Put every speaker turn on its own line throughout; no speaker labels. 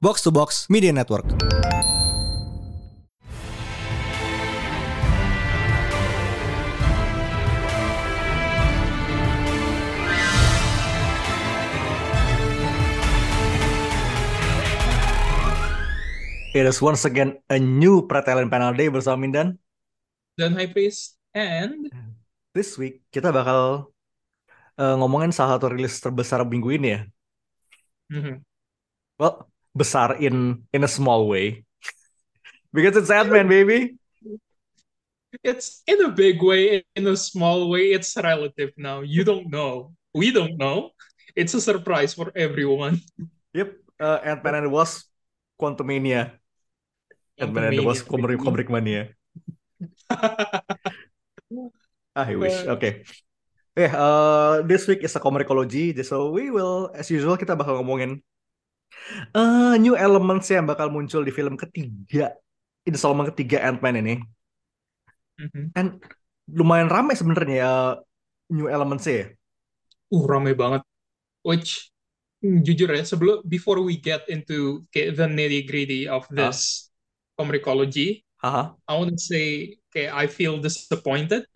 Box to Box Media Network.
It is once again a new Pretalent Panel Day bersama Mindan.
dan High Priest and
This week kita bakal uh, ngomongin salah satu rilis terbesar minggu ini ya.
Mhm.
Well, besar in in a small way. Because it's Ant-Man, baby.
it's in a big way, in a small way, it's relative now. You don't know. We don't know. It's a surprise for everyone.
Yep, uh, Ant-Man and the Wasp, Quantumania. Ant-Man and the Wasp, Kubrick, Kubrick Mania. I wish.
Uh,
Oke. Eh, uh, this week is a Comicology, so we will, as usual, kita bakal ngomongin uh, new elements yang bakal muncul di film ketiga, installment ketiga Ant-Man ini.
Mhm.
And lumayan rame sebenarnya ya new elements ya.
Uh, rame banget. Which, jujur ya, sebelum before we get into kayak the nitty-gritty of
Ah,
this Comicology,
haha.
I want to say kayak I feel disappointed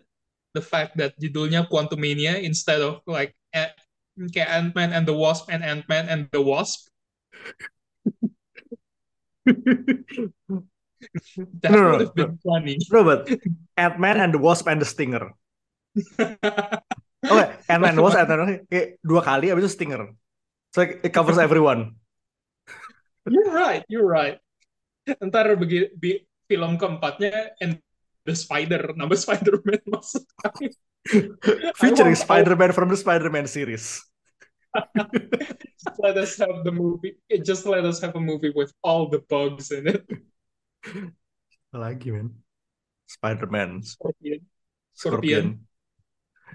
the fact that judulnya Quantumania instead of like kayak Ant-Man and the Wasp and Ant-Man and the Wasp. That
No, no,
would have
no,
been funny.
no, but Ant-Man and the Wasp and the Stinger. Oke, Ant-Man and the Wasp, Ant-Man and the Wasp, kayak dua kali, abis itu Stinger. So it covers everyone.
You're right, you're right. Ntar begi, bi- film keempatnya and the Spider, nama Spider-Man. I
Featuring Spider-Man from the Spider-Man series.
Just let us have the movie. Just let us have a movie with all the bugs in it.
Lagi, man. Spider-Man,
Scorpion, Scorpion,
Scorpion.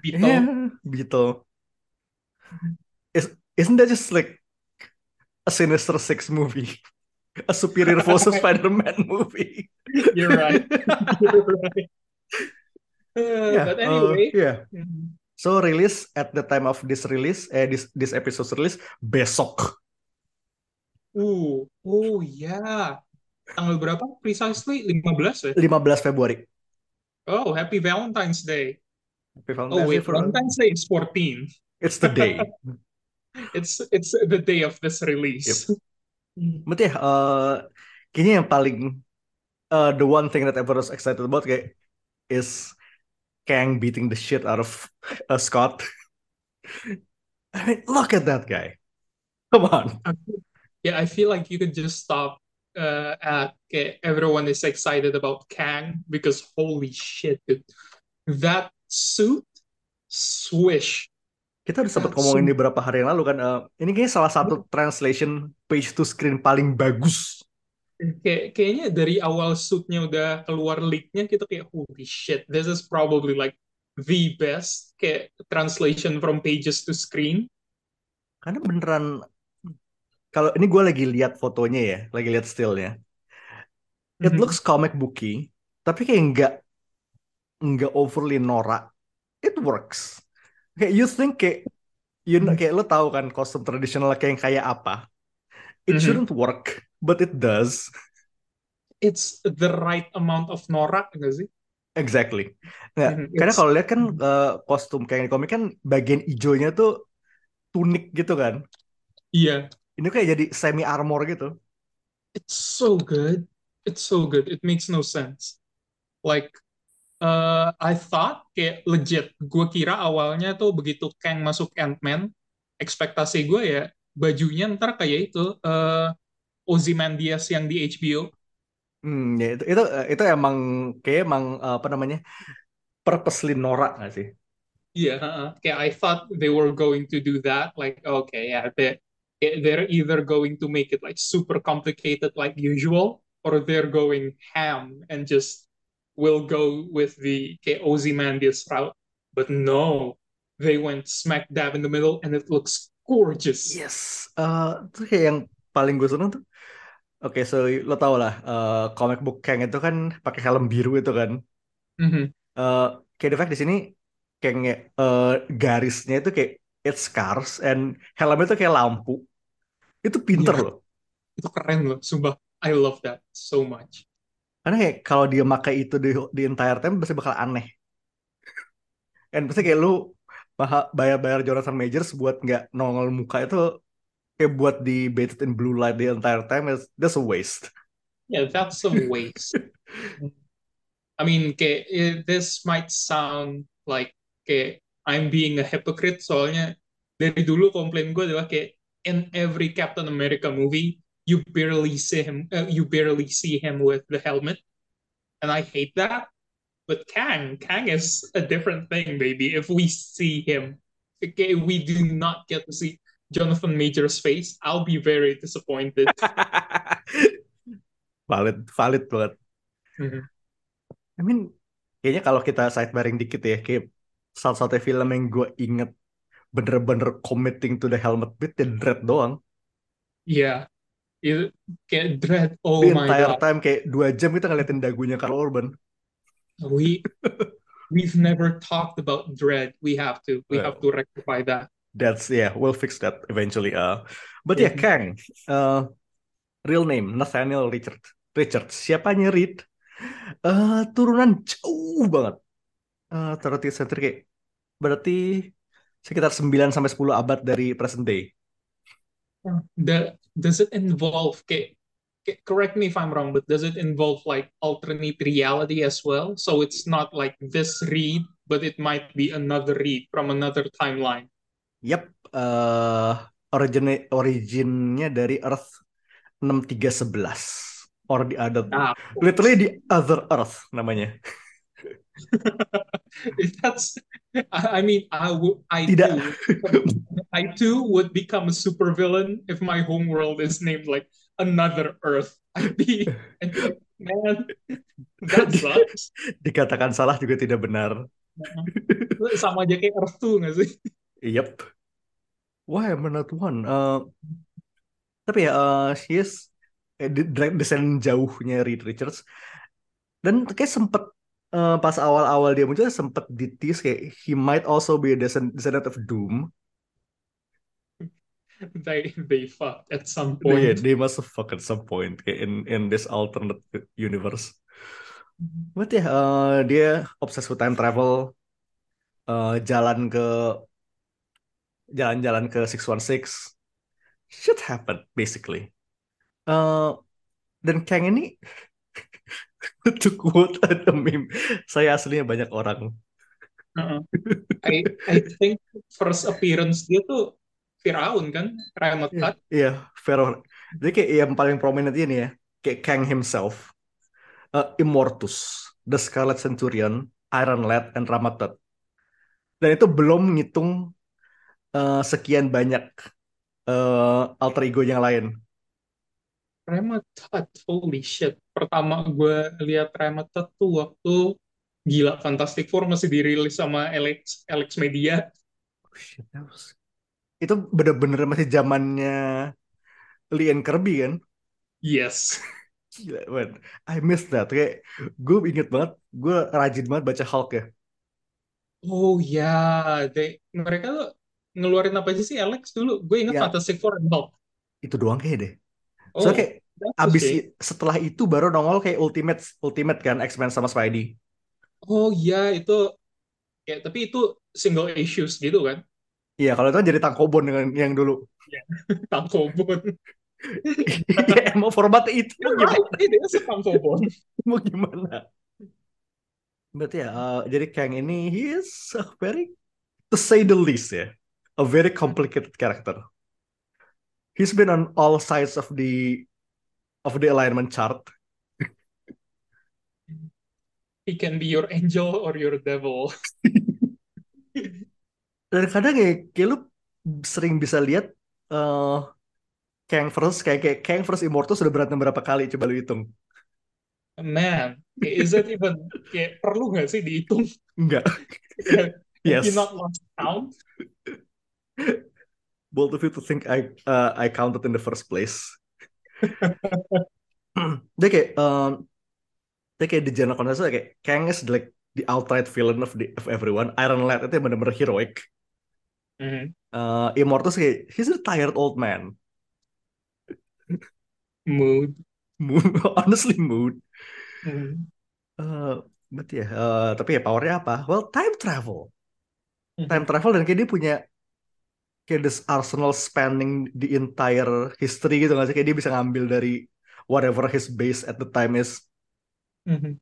Beetle.
Yeah, Beetle. Is, isn't that just like a Sinister Six movie? A superior force of Spider-Man movie.
You're right. You're right. Uh,
Yeah,
but
uh,
anyway,
yeah.
mhm.
So release at the time of this release, eh, this this episode's release besok,
uh, oh ya, tanggal berapa precisely? 15 ya?
15 Februari.
Oh, happy Valentine's Day.
Happy
Oh
Valentine's Day
wait,
for
Valentine's Day is 14.
it's the day.
It's it's the day of this
Yep.
release. Mm.
But ya, eh, kayaknya yang paling uh, the one thing that everyone was excited about kayak is Kang beating the shit out of uh, Scott. I mean, look at that guy. Come on.
Yeah, I feel like you could just stop uh, at okay, everyone is excited about Kang because holy shit, dude. That suit, swish.
Kita udah sempat ngomongin di beberapa hari yang lalu kan. eh, ini kayaknya salah satu translation page to screen paling bagus.
Kayak kayaknya dari awal suitnya udah keluar leaknya kita kayak holy shit, this is probably like the best kayak translation from pages to screen.
Karena beneran kalau ini gue lagi lihat fotonya ya, lagi lihat stillnya. It
Mhm.
looks comic booky, tapi kayak nggak nggak overly norak. It works. Kayak you think kayak you know,
Mhm.
kayak lo tahu kan kostum tradisional kayak yang kayak apa. It
Mhm.
shouldn't work, but it does.
It's the right amount of norak nggak sih?
Exactly. Nggak,
Mhm.
karena kalau lihat kan eh, kostum kayak di komik kan bagian hijaunya tuh tunik gitu kan.
iya,
Ini kayak jadi semi armor gitu.
it's so good. It's so good. It makes no sense. Like uh, I thought kayak legit. Gue kira awalnya tuh begitu Kang masuk Ant-Man, ekspektasi gue ya bajunya ntar kayak itu uh, Ozymandias yang di HBO.
Hmm, ya itu itu itu emang kayak emang eh, apa namanya purposely norak nggak sih?
Yeah, uh-uh. Yeah, I thought they were going to do that. Like, okay, yeah, they they're either going to make it like super complicated like usual, or they're going ham and just will go with the okay, Ozymandias route. But no, they went smack dab in the middle, and it looks gorgeous.
Yes, eh itu kayak yang paling gue seneng tuh. Oke, so lo tau lah, eh, comic book Kang itu kan pakai helm biru itu kan.
Mhm.
Eh, kayak the fact di sini kayaknya eh, garisnya itu kayak it scars and helmnya itu kayak lampu. Itu pinter
Iya.
loh.
Itu keren loh, sumpah. I love that so much.
Karena kayak kalau dia pakai itu di, di entire time pasti bakal aneh. Dan pasti kayak lu bayar-bayar Jonathan Majors buat nggak nongol muka itu kayak buat di in blue light the entire time is that's a waste.
Yeah, that's a waste. I mean, kayak, eh, this might sound like kayak I'm being a hypocrite soalnya dari dulu komplain gue adalah kayak in every Captain America movie you barely see him uh, you barely see him with the helmet and I hate that but Kang Kang is a different thing baby if we see him okay we do not get to see Jonathan Major's face I'll be very disappointed
valid, valid banget.
Mhm.
I mean, kayaknya kalau kita sidebaring dikit ya, kayak salah satu film yang gue inget bener-bener committing to the helmet bit ya Dread doang.
yeah it, kayak Dread oh
The
my
entire
god
time kayak dua jam kita ngeliatin dagunya Karl Urban.
we we've never talked about dread we have to we have to rectify that
That's yeah, we'll fix that eventually. Uh, but yeah. Kang, uh, real name Nathaniel Richard. Richard, siapanya Reed? Uh, turunan jauh banget. Uh, 30th century kayak berarti sekitar 9 sampai 10 abad dari present day.
the does it involve kayak- correct me if I'm wrong but does it involve like alternate reality as well so it's not like this read but it might be another read from another timeline
Yap, uh, origin originnya dari Earth 6311 or the other
ah
literally the other Earth namanya.
that's I mean I would I
Tidak.
too I too would become a supervillain if my home world is named like another Earth. I'd be, I'd be man, that sucks.
Dikatakan salah juga tidak benar.
Sama aja kayak Earth 2 nggak sih?
Yep. Why am I not one? Uh, tapi ya, uh, he is eh, descendant jauhnya Reed Richards. Dan kayak sempet uh, pas awal-awal dia muncul sempet ditis kayak he might also be a descend- descendant of Doom.
They they fucked at some
Yeah,
point.
they must have fucked at some point kayak in in this alternate universe. But ya, uh, dia obsessed with time travel, uh, jalan ke jalan-jalan ke 616. Shit happened basically. Uh, dan Kang ini to quote a meme, saya aslinya banyak orang.
Uh-uh. I I think first appearance dia tuh Firaun kan,
Iya,
Ramathat.
iya, Pharaoh. Jadi kayak yang paling prominent ini ya, kayak Kang himself, uh, Immortus, The Scarlet Centurion, Iron Lad, and Ramatat. Dan itu belum ngitung uh, sekian banyak uh, alter ego yang lain.
Ramathat, holy shit. Pertama gue lihat Ramathat tuh waktu gila Fantastic Four masih dirilis sama Alex Alex Media.
Oh, shit, was- Itu bener-bener masih zamannya Lee and Kirby kan?
Yes.
Gila, man. I miss that. Kayak gue inget banget, gue rajin banget baca Hulk ya.
Oh ya, they mereka tuh ngeluarin apa aja sih Alex dulu? Gue ingat
Ya.
Fantastic Four and Hulk.
Itu doang kayak deh.
Oh,
Soalnya kayak abis i- setelah itu baru nongol kayak Ultimate Ultimate kan X-Men sama Spidey.
Oh ya, itu ya tapi itu single issues gitu kan?
Iya, kalau itu kan jadi tangkobon dengan yang dulu.
Tankobon.
Ya, emang formatnya itu mau gimana?
Is a tankobon.
Mau gimana? Berarti ya, uh, jadi Kang ini he is very, to say the least ya, a very complicated character. He's been on all sides of the of the alignment chart.
He can be your angel or your devil.
Dan kadang ya, kayak lu sering bisa lihat uh, Kang versus kayak kayak Kang versus Immortus sudah berantem berapa kali coba lu hitung.
Man, is it even kayak perlu nggak sih dihitung?
Enggak. Yes.
you not lost count?
Bold of you to think I uh, I counted in the first place. dia kayak um, dia kayak di general consensus kayak Kang is like the outright villain of the of everyone. Iron Lad itu yang benar-benar heroic.
Mhm.
Uh, Immortus kayak he's a tired old man.
Mood.
Mood, honestly mood.
Mhm.
Eh, but ya, eh, tapi ya powernya apa? Well, time travel. Time
Mhm.
travel dan kayak dia punya kayak this arsenal spanning the entire history gitu nggak sih? Kayak dia bisa ngambil dari whatever his base at the time is.
Mhm.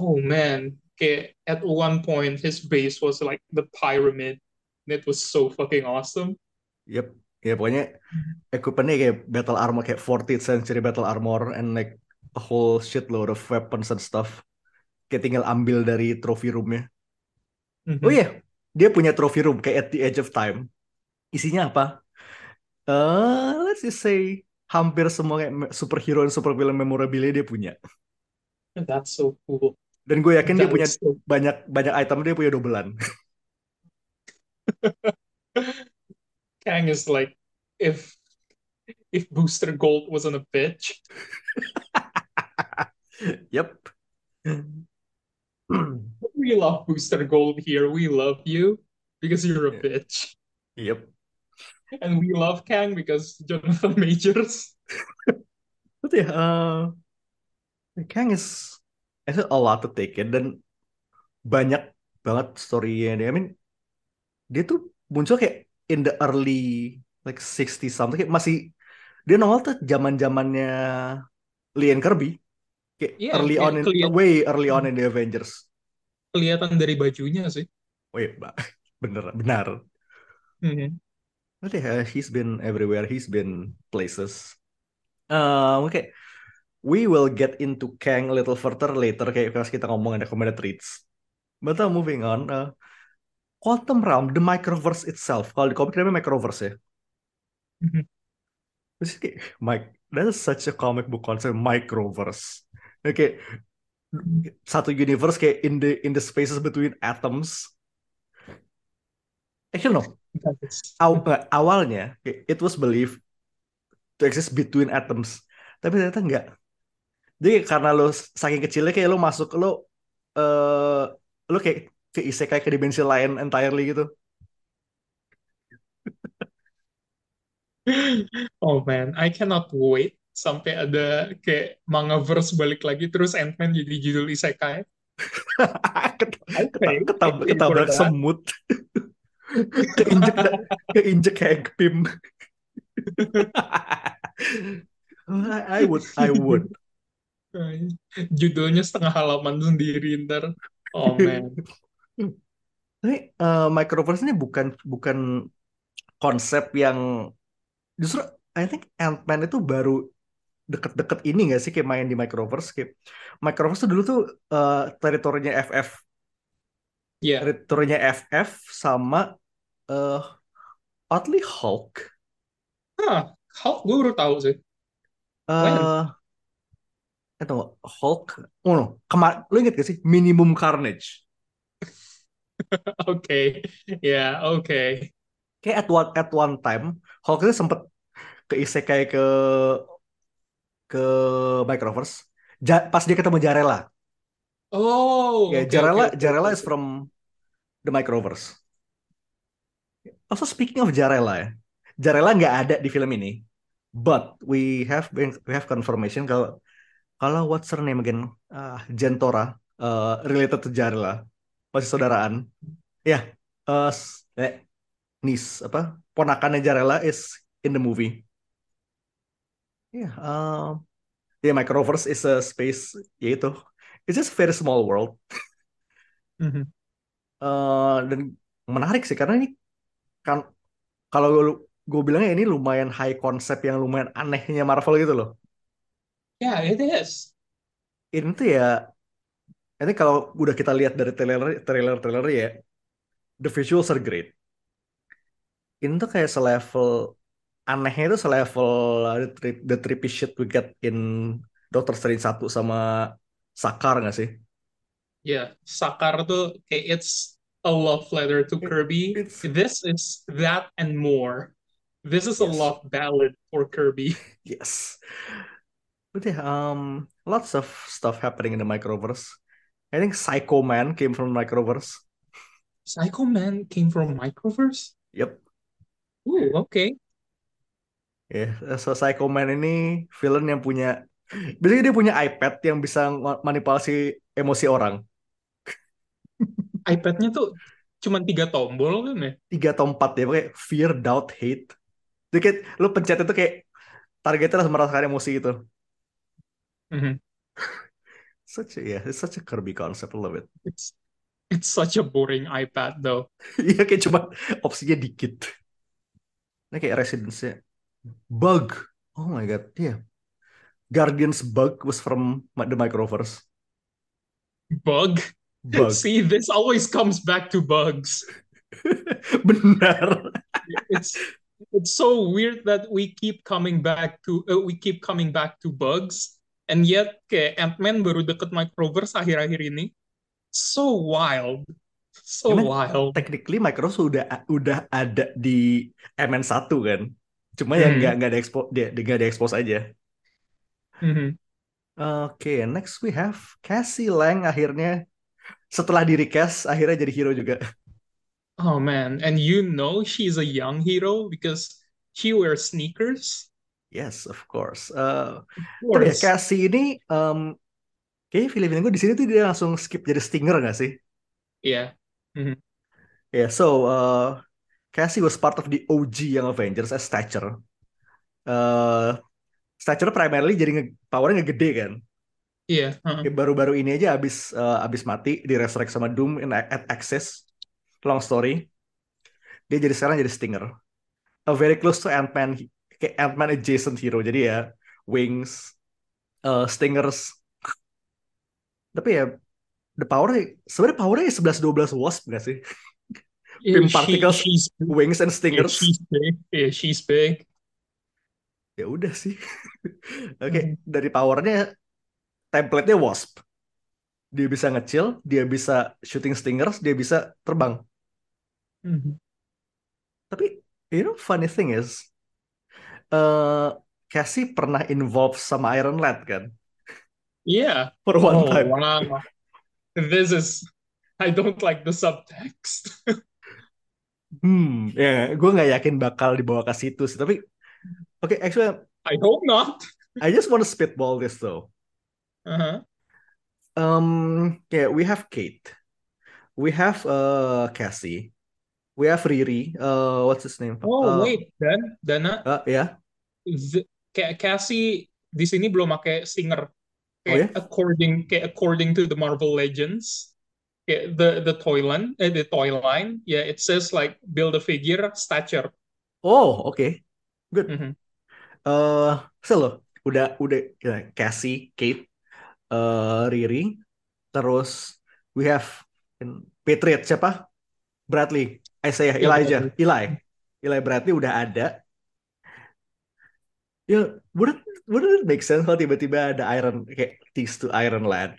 Oh man, okay. At one point, his base was like the pyramid. And it was so fucking awesome.
Yep. Ya pokoknya equipmentnya kayak battle armor kayak 14th century battle armor and like a whole shitload of weapons and stuff. Kayak tinggal ambil dari trophy roomnya.
Mhm.
Oh iya, dia punya trophy room kayak at the edge of time. Isinya apa? Eh, let's just say hampir semua kayak superhero dan supervillain memorabilia dia punya.
That's so cool.
Dan gue yakin dia
That
punya
is so
banyak banyak item dia punya dobelan.
Kang is like if if Booster Gold wasn't a bitch.
Yep.
We love Booster Gold here. We love you because you're a
Yeah.
bitch.
Yep.
And we love Kang because Jonathan Majors.
But ya, eh, Kang is it's a lot to take in dan banyak banget story-nya dia. I mean, dia tuh muncul kayak in the early like 60 something kayak masih dia nongol tuh zaman-zamannya Lee and Kirby. Kayak
Iya,
early on in,
kelihatan-
way early on in the Avengers.
Kelihatan dari bajunya sih.
Oh iya, Mbak. bener, benar.
Mhm.
But yeah, he's been everywhere. He's been places. Um, okay. We will get into Kang a little further later kayak pas kita ngomong ada recommended reads. But uh, moving on, uh, Quantum Realm, the microverse itself. Kalau di komik namanya microverse ya.
Mhm.
Terus kayak, Mike, that is such a comic book concept, microverse. Oke, satu universe kayak in the in the spaces between atoms. Actually no, Awalnya it was believed to exist between atoms, tapi ternyata enggak. Jadi karena lo saking kecilnya kayak lo masuk lo eh lo kayak ke isekai ke dimensi lain entirely gitu.
Oh man, I cannot wait sampai ada kayak mangaverse balik lagi terus Ant-Man jadi judul isekai.
Ketab- ketabrak semut. keinjek keinjek kayak pim. I, I would I would.
Judulnya setengah halaman sendiri ntar. Oh man.
Tapi eh, microverse ini bukan bukan konsep yang justru I think Ant-Man itu baru deket-deket ini gak sih kayak main di microverse kayak microverse tuh dulu tuh eh, teritorinya FF
Yeah.
teritorinya FF sama eh oddly Hulk
Hah, Hulk gue baru tahu sih. When?
eh itu Hulk oh no kemar lu inget gak sih Minimum Carnage
Oke. Ya, oke.
kayak at one at one time Hulk itu sempet ke isekai ke ke microverse Ja- pas dia ketemu Jarella
Oh,
ya
oke,
Jarella
oke,
Jarella is from the microverse. Also speaking of Jarella ya Jarella nggak ada di film ini but we have been- we have confirmation kalau kalau what's her name again? Ah Gentora uh, related to Jarella masih saudaraan. Ya eh s- eh, niece apa ponakannya Jarella is in the movie. Ya um, ya microverse is a space yaitu it's just very small world
Mhm.
Eh, dan menarik sih karena ini kan kalau gue bilangnya ini lumayan high concept yang lumayan anehnya Marvel gitu loh
Yeah, it is.
ini tuh ya ini kalau udah kita lihat dari trailer trailer trailer ya the visuals are great ini tuh kayak selevel anehnya itu selevel uh, the, tri- the trippy shit we get in Doctor Strange 1 sama Sakar nggak sih?
Yeah, Sakar tuh kayak it's a love letter to Kirby.
it's-
This is that and more. This is a
Yes.
love ballad for Kirby.
Yes. But yeah, um, lots of stuff happening in the microverse. I think Psycho Man came from microverse.
Psycho Man came from Microverse?
Yep.
Ooh, okay.
Ya, so Psycho Man ini villain yang punya Biasanya dia punya iPad yang bisa ma- manipulasi emosi orang.
iPad-nya tuh cuma tiga tombol kan ya?
Tiga atau empat ya, kayak fear, doubt, hate. Jadi kayak lu pencet itu kayak targetnya langsung merasakan emosi itu.
Mhm.
Such a, yeah, it's such a Kirby concept, I love it.
It's it's such a boring iPad though.
Iya kayak cuma opsinya dikit. Ini kayak residence-nya. Bug. Oh my god, iya. Guardians Bug was from the Microverse.
Bug.
Bug.
See, this always comes back to bugs.
Benar.
It's it's so weird that we keep coming back to uh, we keep coming back to bugs, and yet kayak Ant-Man baru deket Microverse akhir-akhir ini. So wild, so wild.
technically Microsoft udah udah ada di MN1 kan. Cuma yang
Hmm.
nggak nggak ada expo dia nggak ada expose aja.
Mhm.
Oke, next we have Cassie Lang akhirnya setelah di recast akhirnya jadi hero juga.
Oh man, and you know she's a young hero because she wears sneakers.
Yes, of course. Eh,
Of
ya
course.
Cassie ini um, kayaknya feeling gue di sini tuh dia langsung skip jadi Stinger nggak sih?
Yeah. Mhm.
Yeah, so uh, Cassie was part of the OG Young Avengers as Stature. Uh, Stature primarily jadi nge powernya ngegede kan.
Iya. uh-uh.
Kayak baru-baru ini aja abis uh, abis mati di resurrect sama Doom in, at Access. Long story. Dia jadi sekarang jadi Stinger. A very close to Ant-Man, kayak Ant-Man adjacent hero. Jadi ya Wings, uh, Stingers. Tapi ya the power sebenarnya powernya 11 12 Wasp gak sih?
Yeah,
Pim
she,
particles,
she's
Wings and
yeah,
Stingers.
she's big. Yeah, she's big.
Ya udah sih. Oke,
Mhm.
dari powernya template-nya Wasp. Dia bisa nge-chill, dia bisa shooting stingers, dia bisa terbang.
Mhm.
Tapi you know funny thing is eh Cassie pernah involved sama Iron Lad kan
Yeah.
for one
Oh
time.
wow. This is I don't like the subtext.
Hmm, ya gue nggak yakin bakal dibawa ke situ sih. Tapi oke, actually
I hope not.
I just want to spitball this though.
Uh-huh.
Um, kayak we have Kate, we have uh Cassie, we have Riri. Uh, what's his name?
Oh
Uh,
wait, Dan, Dana,
uh,
the- kayak Cassie di sini belum pakai singer.
Oh?
Kayak according kayak according to the Marvel Legends, kayak the the toy line, eh, the toy line, yeah, it says like build a figure stature.
Oh, okay, good.
Mhm.
Eh, so loh, udah udah ya, Cassie, Kate, eh Riri, terus we have Patriot siapa? Bradley, Isaiah,
Iya,
Elijah. Eli, Eli Bradley udah ada. Ya, wouldn't wouldn't it make sense kalau tiba-tiba ada Iron kayak tease to Iron Lad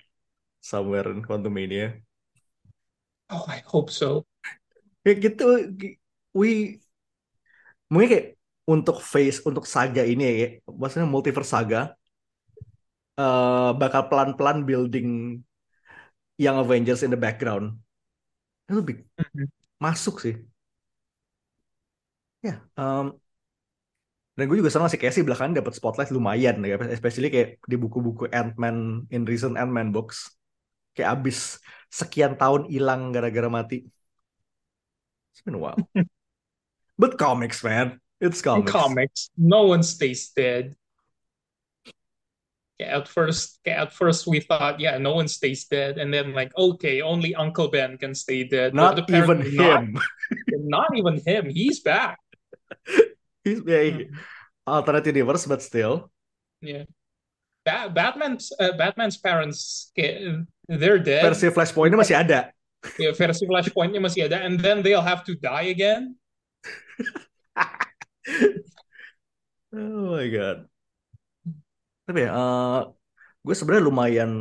somewhere in Quantumania?
Oh, I hope so.
Kayak gitu, we mungkin kayak untuk phase untuk saga ini ya, maksudnya multiverse saga eh bakal pelan-pelan building Young Avengers in the background. Itu lebih
Mhm.
masuk sih. Ya, em, dan gue juga sama sih Casey belakangan dapat spotlight lumayan ya, especially kayak di buku-buku Ant-Man in recent Ant-Man books. Kayak abis sekian tahun hilang gara-gara mati. It's been a while. But comics, man. It's
In
comics.
comics, no one stays dead. Yeah, at first, yeah, at first we thought, yeah, no one stays dead, and then like, okay, only Uncle Ben can stay dead.
Not even
apparently not,
him.
not even him. He's back.
He's yeah, alternate universe, but still.
Yeah, Ba- Batman's uh, Batman's parents, they're dead.
Versi Flashpoint-nya masih ada.
Yeah, versi Flashpoint-nya masih ada, and then they'll have to die again.
Oh my God. Tapi ya, eh, gue sebenarnya lumayan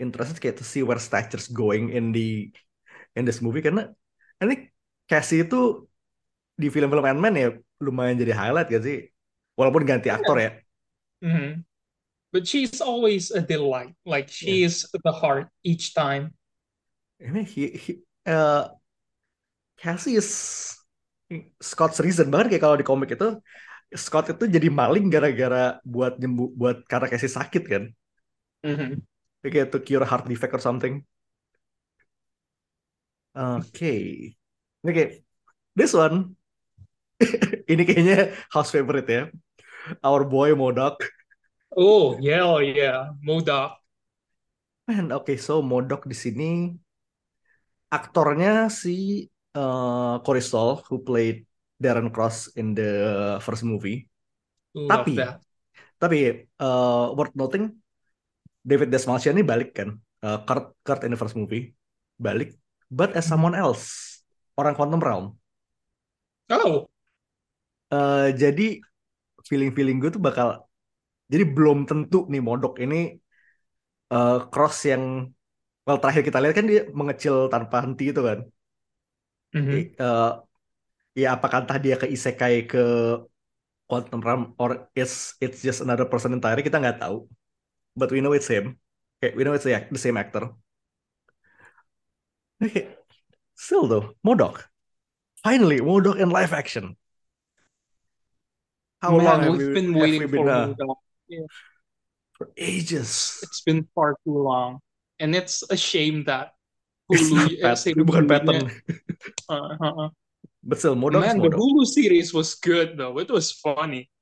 interested kayak to see where Stature's going in the in this movie karena ini Cassie itu di film-film Ant-Man ya lumayan jadi highlight gak sih? Walaupun ganti aktor ya.
Mhm. But she's always a delight. Like she is the heart each time.
Ini he, he- eh, Cassie is Scott's reason banget kayak kalau di komik itu Scott itu jadi maling gara-gara buat nyembuh buat karena kasih sakit kan.
Mhm.
Kayak to cure heart defect or something. Oke. Ini kayak this one. Ini kayaknya house favorite ya. Our boy Modok.
Oh, yeah, yeah. Modoc.
Man, oke, so Modok di sini aktornya si uh, Corey Stoll who played Darren Cross in the first movie.
Love
Tapi
that.
tapi uh, worth noting David Desmalchian ini balik kan. Uh, Kurt Kurt in the first movie balik but as someone else. Orang Quantum Realm.
Oh,
Uh, jadi feeling-feeling gue tuh bakal jadi belum tentu nih Modok ini uh, cross yang well terakhir kita lihat kan dia mengecil tanpa henti itu kan.
Mhm.
I- uh, ya apakah entah dia ke isekai ke quantum realm or it's it's just another person entirely kita nggak tahu. But we know it's him. Okay, we know it's the, the same actor. Okay. Still though, Modok. Finally, Modok in live action. How long
Man,
have
we've
we,
been
have
waiting
we
for
been uh,
Modoc.
for ages?
It's been far too long. And it's a shame that Hulu,
not
eh,
pat, bukan
Hulunya,
pattern.
uh, uh, uh.
But still, Modok is
Man, the Hulu series was good though. It was funny.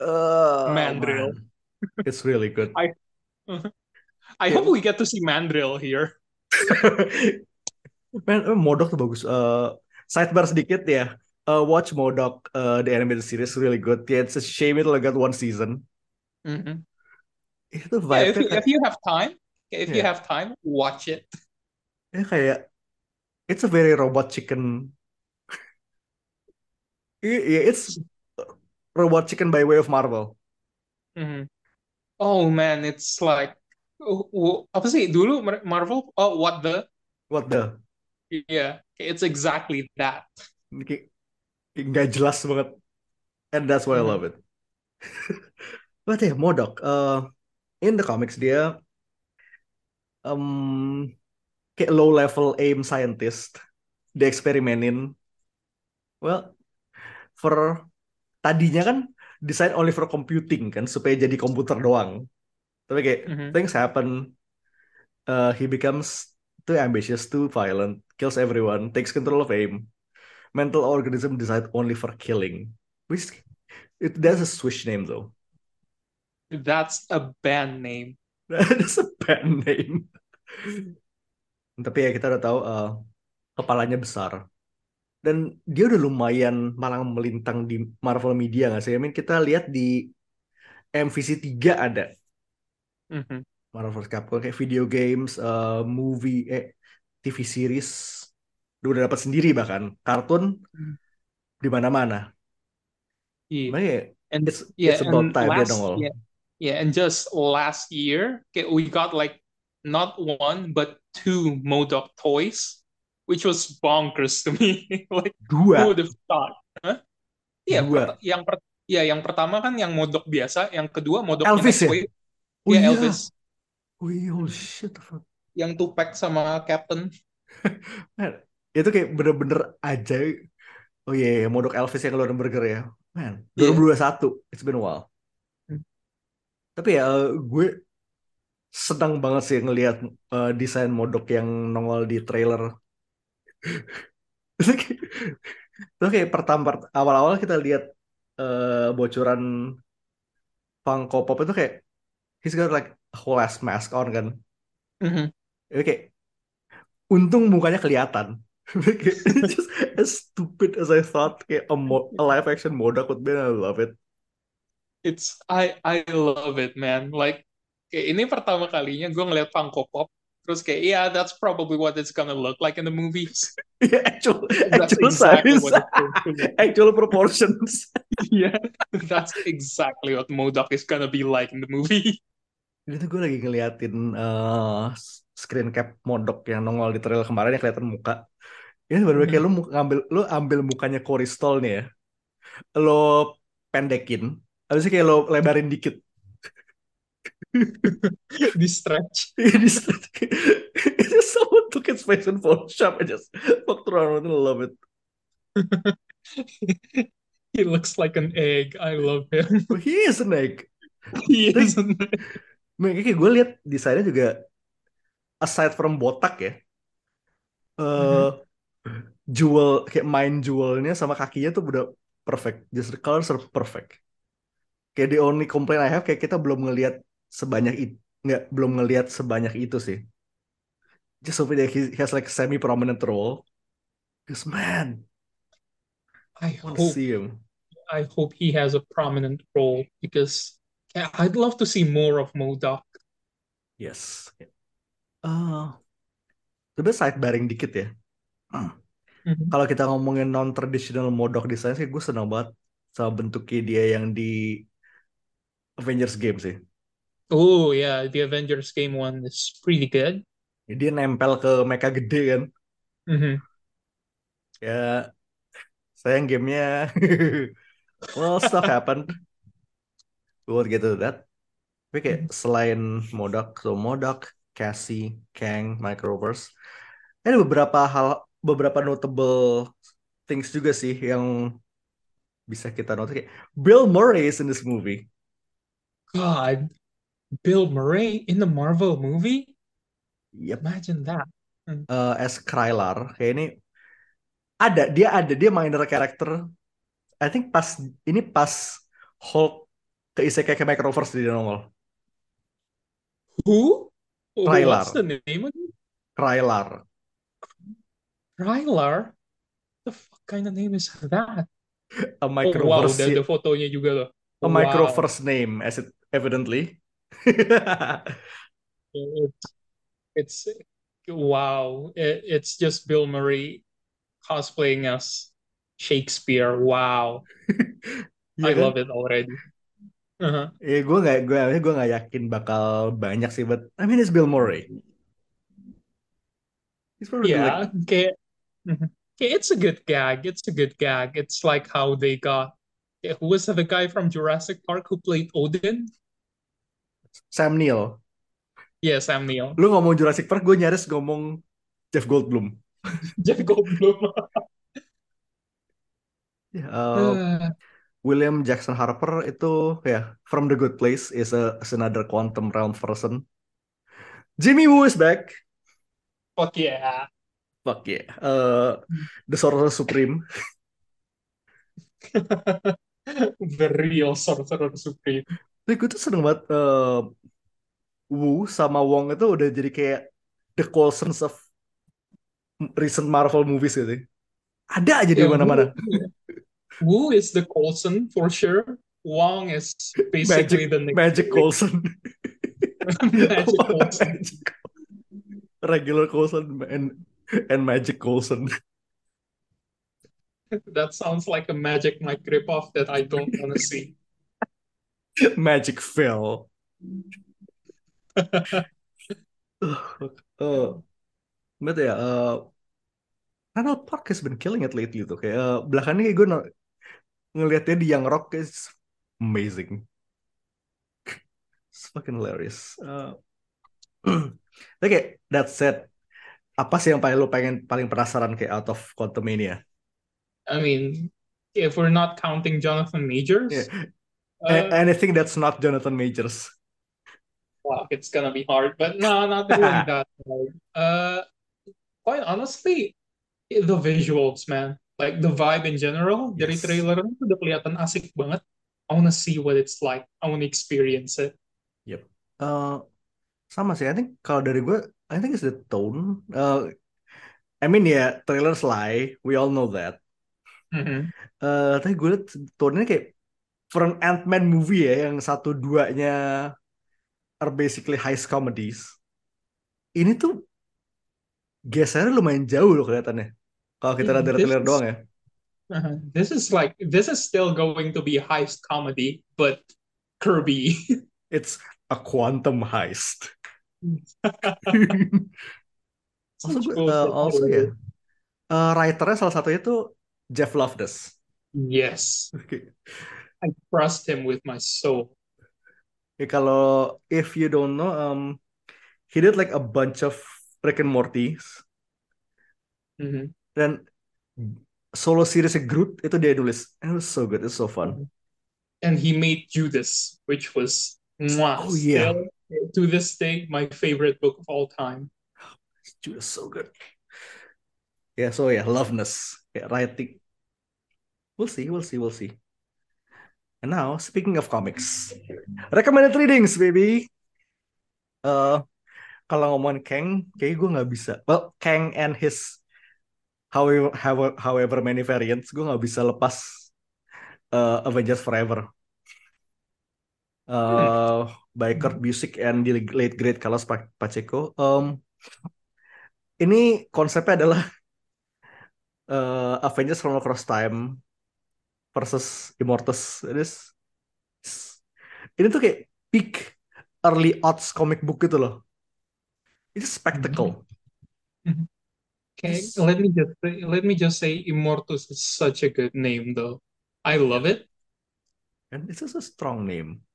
Oh
Mandrill.
man, it's really good.
I I hope we get to see Mandrill here.
Man, eh, Modok tuh bagus. Uh, sidebar sedikit ya. Uh, watch Modok, uh, the animated series really good. Yeah, it's a shame it only got one season.
Mhm.
Itu
Yeah, if you, if you have time, if you have time, watch it.
Ya kayak it's a very robot chicken. Yeah, it's robot chicken by way of Marvel.
Mhm. Oh man, it's like oh, oh, apa sih dulu Mar- Marvel? Oh, what the?
What the?
Yeah, it's exactly that.
Nggak jelas banget. And that's why I
Mhm.
love it. But yeah, Modok. Uh, in the comics dia um kayak low level aim scientist dieksperimenin. Well for tadinya kan desain only for computing kan supaya jadi komputer doang. Tapi kayak
Mhm.
things happen uh, he becomes too ambitious too violent kills everyone takes control of aim. Mental organism designed only for killing. Which it that's a Swiss name though.
That's a band name.
that's a bad name tapi ya kita udah tahu uh, kepalanya besar dan dia udah lumayan malang melintang di Marvel Media nggak sih? I mean kita lihat di MVC 3 ada
Mhm.
Marvel. Capcom kayak video games, uh, movie, eh TV series dia udah dapat sendiri bahkan kartun di mana-mana.
Yeah.
Makanya ya,
And
it's
yeah,
it's about
and
time
last
nongol.
yeah, yeah, and just last year, okay, we got like not one but two Modoc toys, which was bonkers to me. Like who
Dua,
would have thought? Huh? Iya, yang per ya yang pertama kan yang Modok biasa, yang kedua Modoknya
Elvis ya?
Wave,
Oh
ya
iya,
Elvis,
oh iya, holy shit.
yang Tupac sama Captain.
Man, itu kayak bener-bener aja. Oh iya, yeah, Modok Elvis yang keluarin burger ya. Man,
Iya.
2021. It's been a while.
Hmm.
Tapi ya eh, gue senang banget sih ngelihat eh, desain Modok yang nongol di trailer. Itu kayak, pertama awal-awal kita lihat eh, bocoran Funko Pop itu kayak he's got like a whole ass mask on kan.
Mhm.
Itu kayak untung mukanya kelihatan. Just as stupid as I thought. Kayak a, mo- a live action Modok would be, and I love it.
It's I I love it, man. Like kayak ini pertama kalinya gue ngeliat Funko Pop, terus kayak yeah, that's probably what it's gonna look like in the movies.
Yeah, actual,
That's
actual
exactly
size, actual proportions.
Yeah, that's exactly what Modoc is gonna be like in the movie.
Itu gue lagi ngeliatin eh, screen cap Modok yang nongol di trailer kemarin yang kelihatan muka. Ini bener kayak lu mu- ngambil lu ambil mukanya Corey Stoll nih ya. Lo pendekin. Habis kayak lo lebarin dikit.
Di stretch.
Ini it just someone took its face in Photoshop and just fucked around with it. I love it.
He looks like an egg. I love him.
He is an egg.
He is an egg.
Makanya kayak gue lihat desainnya juga aside from botak ya. eh jewel kayak main jewelnya sama kakinya tuh udah perfect. Just the colors are perfect. Kayak the only complaint I have kayak kita belum ngelihat sebanyak itu nggak belum ngelihat sebanyak itu sih. Just hoping that he has like semi prominent role. Because man,
I
I want to
hope
see him.
I hope he has a prominent role because I'd love to see more of Modoc.
Yes. Eh, coba sidebarring dikit ya.
Mhm.
Kalau kita ngomongin non traditional modok design sih, gue seneng banget sama bentuknya dia yang di Avengers game sih.
Oh yeah, the Avengers game one is pretty good.
Dia nempel ke mecha gede kan.
Mhm.
Ya, sayang gamenya. well, stuff happened. We won't get to that. Tapi kayak selain Modok, so Modok, Cassie, Kang, Microverse, ada beberapa hal, beberapa notable things juga sih yang bisa kita notice. Kayak Bill Murray is in this movie.
God, Bill Murray in the Marvel movie?
Yep.
Imagine that.
uh, as Krylar kayak ini ada dia ada dia minor character I think pas ini pas Hulk ke Isekai ke Microverse dia nongol
Who?
Rylar.
What's the name again?
Krylar
Rylar? The fuck kind of name is that?
a
Oh wow,
Microverse
the, the fotonya juga loh.
a
Wow.
Microverse name as it evidently
It's, it's wow. It, it's just Bill Murray cosplaying as Shakespeare. Wow.
Iya
I
kan?
love it already. Uh-huh.
Eh, gue nggak gue gue nggak yakin bakal banyak sih, but I mean it's Bill Murray. He's probably
Yeah, okay. Mhm. Okay, it's a good gag. It's a good gag. It's like how they got who was the guy from Jurassic Park who played Odin?
Sam Neill.
Yeah, Sam Neill.
Lu ngomong Jurassic Park, gue nyaris ngomong Jeff Goldblum.
Jeff Goldblum.
Uh, William Jackson Harper itu ya from the Good Place is a is another quantum realm person. Jimmy Woo is back.
Fuck yeah.
Fuck yeah. Uh, the Sorcerer Supreme.
The real Sorcerer Supreme.
Tapi gue tuh seneng banget uh, Wu sama Wong itu udah jadi kayak the Coulsons of recent Marvel movies gitu. Ada aja di
Yeah,
mana-mana.
Wu is the Coulson for sure. Wong is basically the next
Magic Coulson.
Magic Coulson.
Magic. Regular Coulson and and Magic Coulson.
That sounds like a Magic Mike ripoff that I don't want to see.
Magic Phil. uh, but ya, uh, Randall Park has been killing it lately tuh. Kayak uh, belakangan ini gue ngelihatnya di Young Rock is amazing. It's fucking hilarious. Uh, Oke, kayak that said, apa sih yang paling lu pengen paling penasaran kayak out of Quantumania?
I mean, if we're not counting Jonathan Majors,
Yeah.
Uh,
anything that's not Jonathan Majors.
wow, it's gonna be hard. But no, not really that hard. Uh, quite honestly, the visuals, man, like the vibe in general dari
Yes.
trailer itu udah kelihatan asik banget. I wanna see what it's like. I wanna experience it.
Uh, sama sih, I think kalau dari gue, I think it's the tone. Uh, I mean ya, trailers lie, we all know that.
Mhm.
Eh, tapi gue liat tone-nya kayak for an Ant-Man movie ya, yang satu duanya are basically heist comedies. Ini tuh gesernya lumayan jauh loh kelihatannya. Kalau kita lihat dari trailer doang ya.
Uh-huh. This is like this is still going to be heist comedy, but Kirby.
It's a quantum heist. also,
with
also
Hollywood.
ya, eh, writernya salah satunya tuh Jeff Loveness.
Yes,
Oke.
I trust him with my soul.
Ya, kalau if you don't know, um, he did like a bunch of Rick and Morty
Mhm.
dan solo series Groot itu dia nulis. It was so good, it's so fun.
And he made Judas, which was mwah,
Oh, yeah.
still to this day my favorite book of all time.
Judas so good. Yeah, so yeah, Loveness, yeah, writing. We'll see, we'll see, we'll see. And now, speaking of comics, recommended readings, baby. Uh, kalau ngomongin Kang, kayak gue nggak bisa. Well, Kang and his however however, however many variants, gue nggak bisa lepas uh, Avengers Forever. Uh, by Kurt Busiek and the late great Carlos Pa- Pacheco. Um, ini konsepnya adalah uh, Avengers from Across Time versus Immortus. It is- ini tuh kayak peak early odds comic book gitu loh. It's spectacle.
Okay,
Yes.
let me just say, let me just say Immortus is such a good name though. I love it.
And it's just a strong name.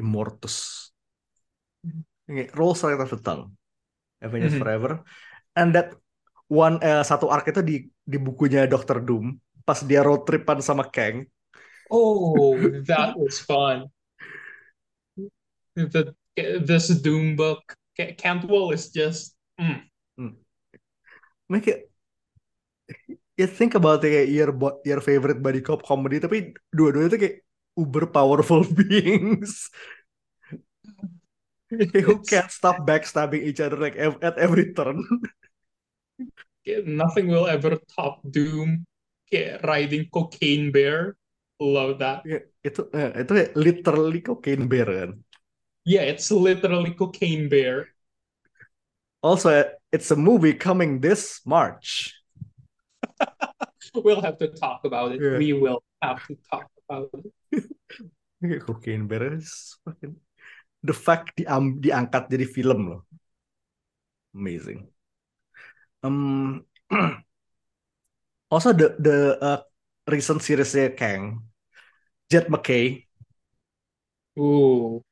Immortus. Ini rolls right off the tongue. Avengers
Mhm.
Forever. And that one eh, satu arc itu di di bukunya Doctor Doom pas dia road tripan sama Kang.
Oh, that was fun. The this Doom book, Ca- Cantwell is just mm.
Make it you think about it, kayak your your favorite buddy cop comedy tapi dua-duanya tuh kayak uber powerful beings who can't stop backstabbing each other like at every turn.
nothing will ever top Doom. Yeah, riding Cocaine Bear. Love that.
Ya, itu eh, itu literally cocaine bear kan.
Yeah, it's literally Cocaine Bear.
Also, it's a movie coming this March.
We'll have to talk about it.
Yeah.
We will have to talk about it.
Cocaine bear is fucking the fact diam diangkat jadi film loh. Amazing. Um, also the the uh, recent seriesnya Kang, Jet McKay.
Ooh,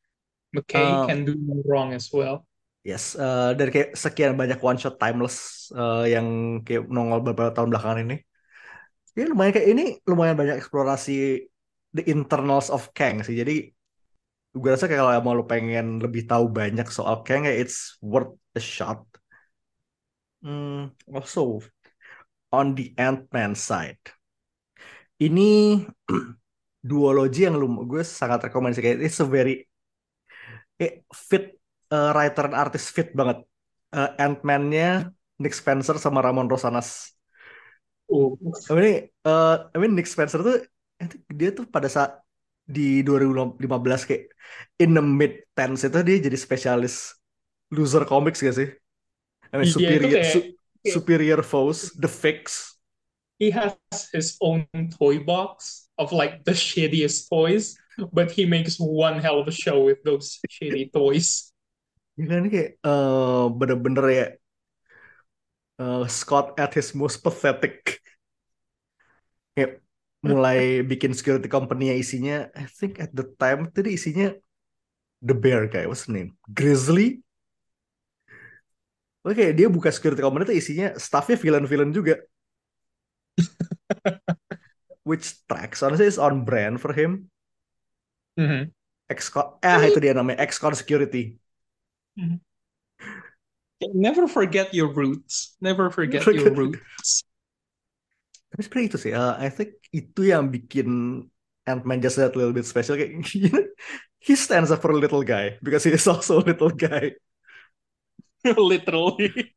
McKay
Um,
can do no wrong as well.
Yes, eh, dari kayak sekian banyak one shot timeless eh, yang kayak nongol beberapa tahun belakangan ini, ya lumayan kayak ini lumayan banyak eksplorasi the internals of Kang sih. Jadi gue rasa kayak kalau mau lu pengen lebih tahu banyak soal Kang, ya it's worth a shot. Hmm, also on the Ant-Man side, ini duologi yang lu gue sangat rekomendasi kayak it's a very kayak fit eh, writer and artist fit banget. Eh, Ant-Man-nya Nick Spencer sama Ramon Rosanas.
Ooh.
I mean, eh, I mean Nick Spencer tuh I think dia tuh pada saat di 2015 kayak in the mid tens itu dia jadi spesialis loser comics gak sih? I mean,
Iya, itu
superior
kayak-
su-
kayak-
superior foes, the fix.
He has his own toy box of like the shittiest toys, but he makes one hell of a show with those shitty toys.
Gila ini kayak eh, bener-bener ya eh, Scott at his most pathetic. Kayak mulai bikin security company-nya isinya, I think at the time tadi isinya The Bear kayak what's the name? Grizzly. Oke, dia buka security company itu isinya staffnya villain-villain juga. Which tracks, honestly is on brand for him.
Mhm.
Excon, ah itu dia namanya Excon Security.
Never forget your roots. Never forget
Forget-
your roots.
Tapi sebenarnya itu sih, uh, I think itu yang bikin Ant-Man just that little bit special. Kayak, he stands up for a little guy because he is also a little guy.
Literally.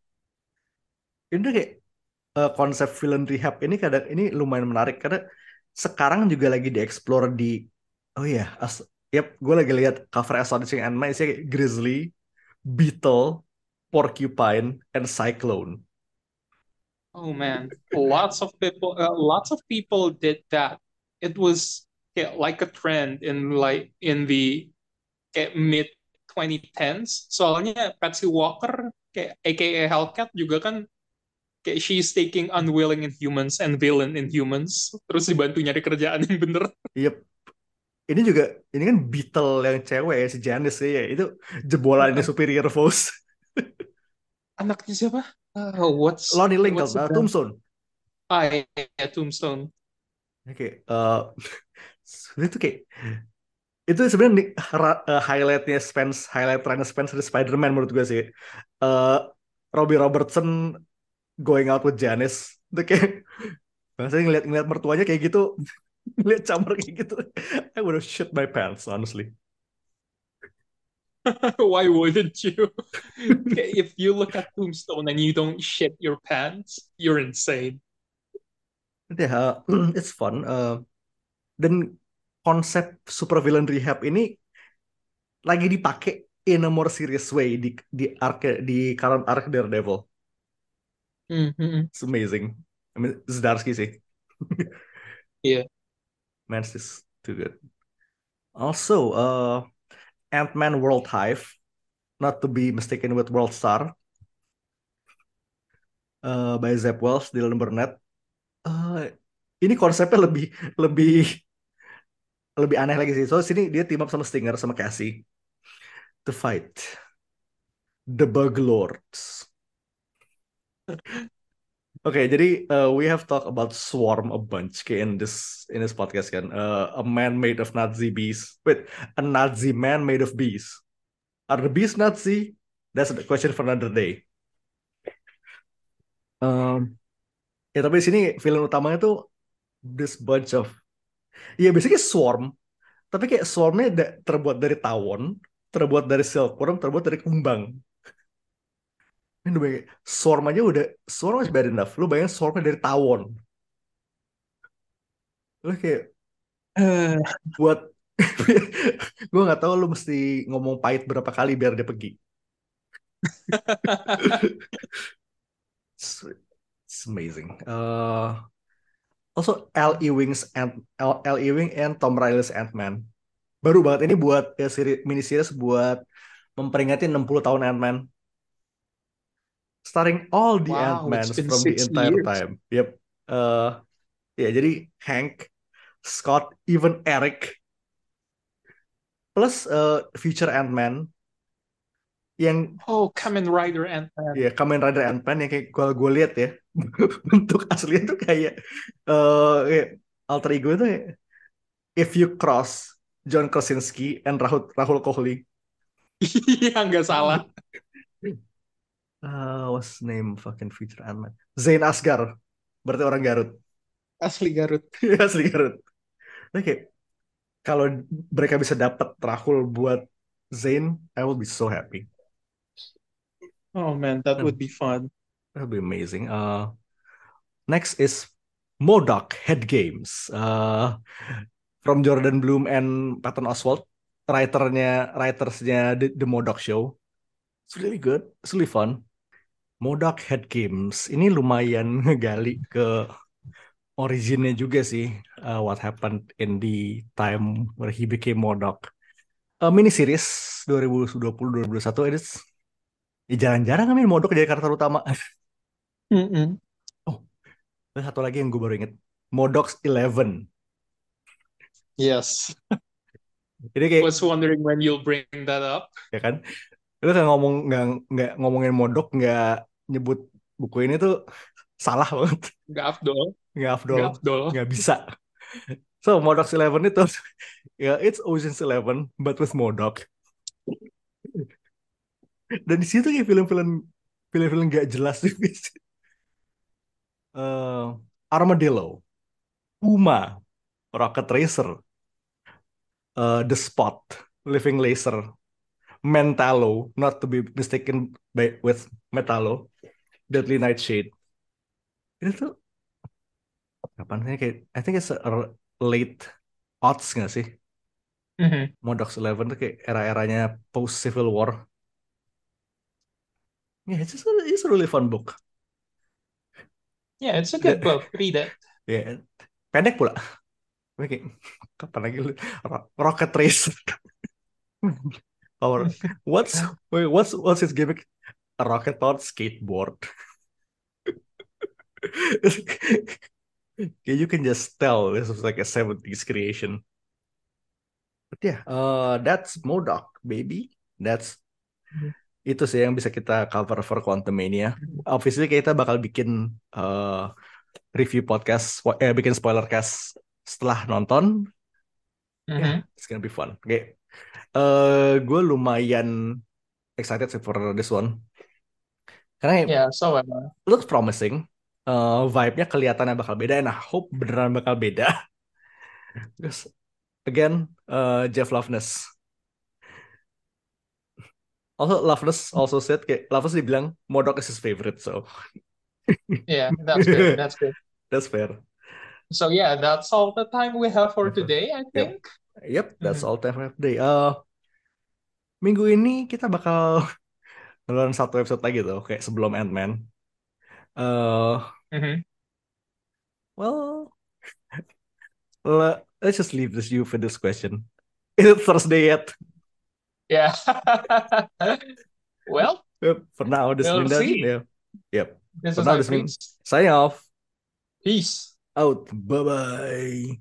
Ini kayak uh, konsep villain rehab ini kadang ini lumayan menarik karena sekarang juga lagi dieksplor di oh iya, as, yep, gue lagi lihat cover Astonishing Ant-Man isinya kayak Grizzly, Beetle, Porcupine, and Cyclone.
Oh man, lots of people, uh, lots of people did that. It was yeah, like a trend in like in the mid 2010s. Soalnya Patsy Walker, kayak AKA Hellcat juga kan kayak she's taking unwilling inhumans and villain inhumans, terus dibantu nyari kerjaan yang bener.
Yep. Ini juga, ini kan Beetle yang cewek ya, si Janice ya, itu jebolannya Superior Foes.
Anaknya siapa? Uh, what's
Lonnie Lincoln,
what's
uh? Tombstone.
Ah, yeah, Tombstone.
Oke, eh itu kayak itu sebenarnya eh, highlightnya Spence, highlight trennya Spence di Spider-Man menurut gue sih. Eh Robbie Robertson going out with Janice, itu kayak Saya ngeliat ngeliat mertuanya kayak gitu, ngeliat camar kayak gitu, I would have shit my pants honestly.
Why wouldn't you? If you look at Tombstone and you don't shit your pants, you're insane.
Ya, it's fun. Eh, dan konsep supervillain rehab ini lagi dipakai in a more serious way di di arc di current arc Daredevil.
Mhm.
It's amazing. I mean, Zdarsky sih.
Yeah.
Man, is too good. Also, uh, Ant-Man World Hive, not to be mistaken with World Star, uh, by Zeb Wells, Dylan Burnett. Uh, ini konsepnya lebih lebih lebih aneh lagi sih. So sini dia team up sama Stinger sama Cassie to fight the Bug Lords. Oke, jadi uh, we have talked about Swarm a bunch kayak in this in this podcast kan. Uh, a man made of Nazi bees. Wait, a Nazi man made of bees. Are the bees Nazi? That's the question for another day. Um, ya tapi sini film utamanya tuh this bunch of ya basically swarm. Tapi kayak swarmnya da- terbuat dari tawon, terbuat dari silkworm, terbuat dari kumbang. Ini udah bayangin, swarm aja udah swarm is bad enough. Lu bayangin swarmnya dari tawon. Lu kayak
Uh,
buat gue nggak tahu lu mesti ngomong pahit berapa kali biar dia pergi. It's, it's amazing. Uh, also L. Ewing's and L. L. Ewing and Tom Riley's Ant-Man. Baru banget ini buat ya, seri, mini series buat memperingati 60 tahun Ant-Man. Starring all the
Wow,
Ant-Mans
been
from the entire
years.
time. Yep. Uh, ya jadi Hank, Scott, even Eric plus uh, future Ant-Man yang
oh, Kamen Rider Ant-Man.
ya Kamen Rider Ant-Man yang kayak kalau gue lihat ya. Bentuk aslinya tuh kayak eh kayak alter ego itu kayak, if you cross John Krasinski and Rahul Rahul Kohli.
Iya, nggak salah.
uh, what's name? Fucking future Ant-Man Zain Asgar. Berarti orang Garut.
Asli Garut.
Iya, asli Garut. Nah, kayak kalau mereka bisa dapat Rahul buat Zain I will be so happy
Oh man, that would be fun.
That'd be amazing. Uh, next is Modoc Head Games. Uh, from Jordan Bloom and Patton Oswalt, writernya, writersnya The, The Modoc Show. It's really good. It's really fun. Modoc Head Games. Ini lumayan ngegali ke originnya juga sih. uh, what happened in the time where he became Modoc. Uh, mini series 2020-2021. It's ya jarang-jarang kan Modoc jadi karakter utama.
Mm-mm.
Ada satu lagi yang gue baru inget. Modox 11.
Yes.
Jadi kayak
Was wondering when you'll bring that up.
ya kan. Lu kan ngomong nggak nggak ngomongin Modok nggak nyebut buku ini tuh salah banget.
Nggak afdol.
Nggak afdol.
Nggak afdol.
Nggak bisa. So Modox 11 itu ya it's Ocean's Eleven but with Modok. Dan di situ kayak film-film film-film nggak jelas juga sih. Eh, Armadillo, Puma, Rocket Racer, uh, The Spot, Living Laser, Mentalo, not to be mistaken by, with Metallo, Deadly Nightshade. Itu tuh kapan sih kayak I think it's a late odds nggak sih?
Mhm.
Modox Eleven tuh kayak era-eranya post Civil War. Yeah, it's just a, it's a really fun book.
Yeah, it's a good book. Read it.
Yeah, pendek pula. Kayak, kapan lagi lu Rocket Race. Or what's wait, what's what's his gimmick? A rocket on skateboard. Yeah, you can just tell this was like a 70s creation. But yeah, uh, that's Modoc, baby. That's
Mhm.
Itu sih yang bisa kita cover for Quantum Mania. Obviously kita bakal bikin uh, review podcast, eh, bikin spoiler cast setelah nonton.
Mhm.
Yeah, it's gonna be fun. Oke, eh gue lumayan excited sih for this one. Karena
Yeah, so I.
looks promising. Eh, vibe-nya kelihatannya bakal beda, and I hope beneran bakal beda. Because again, eh, Jeff Loveness. Also, Loveness also said kayak Loveness dibilang Modok is his favorite, so
Yeah, that's good. That's good.
that's fair.
So yeah, that's all the time we have for today, I think.
Yep, that's
Mhm.
all time for today. Eh, minggu ini kita bakal ngeluarin satu episode lagi tuh, kayak sebelum Ant-Man. Eh,
Mhm.
well, le- let's just leave this you for this question. Is it Thursday yet?
Yeah. Well,
Yep, for now, this
We'll
means that, yeah. Yep.
this
For now, this means signing off.
Peace.
Out. Bye bye.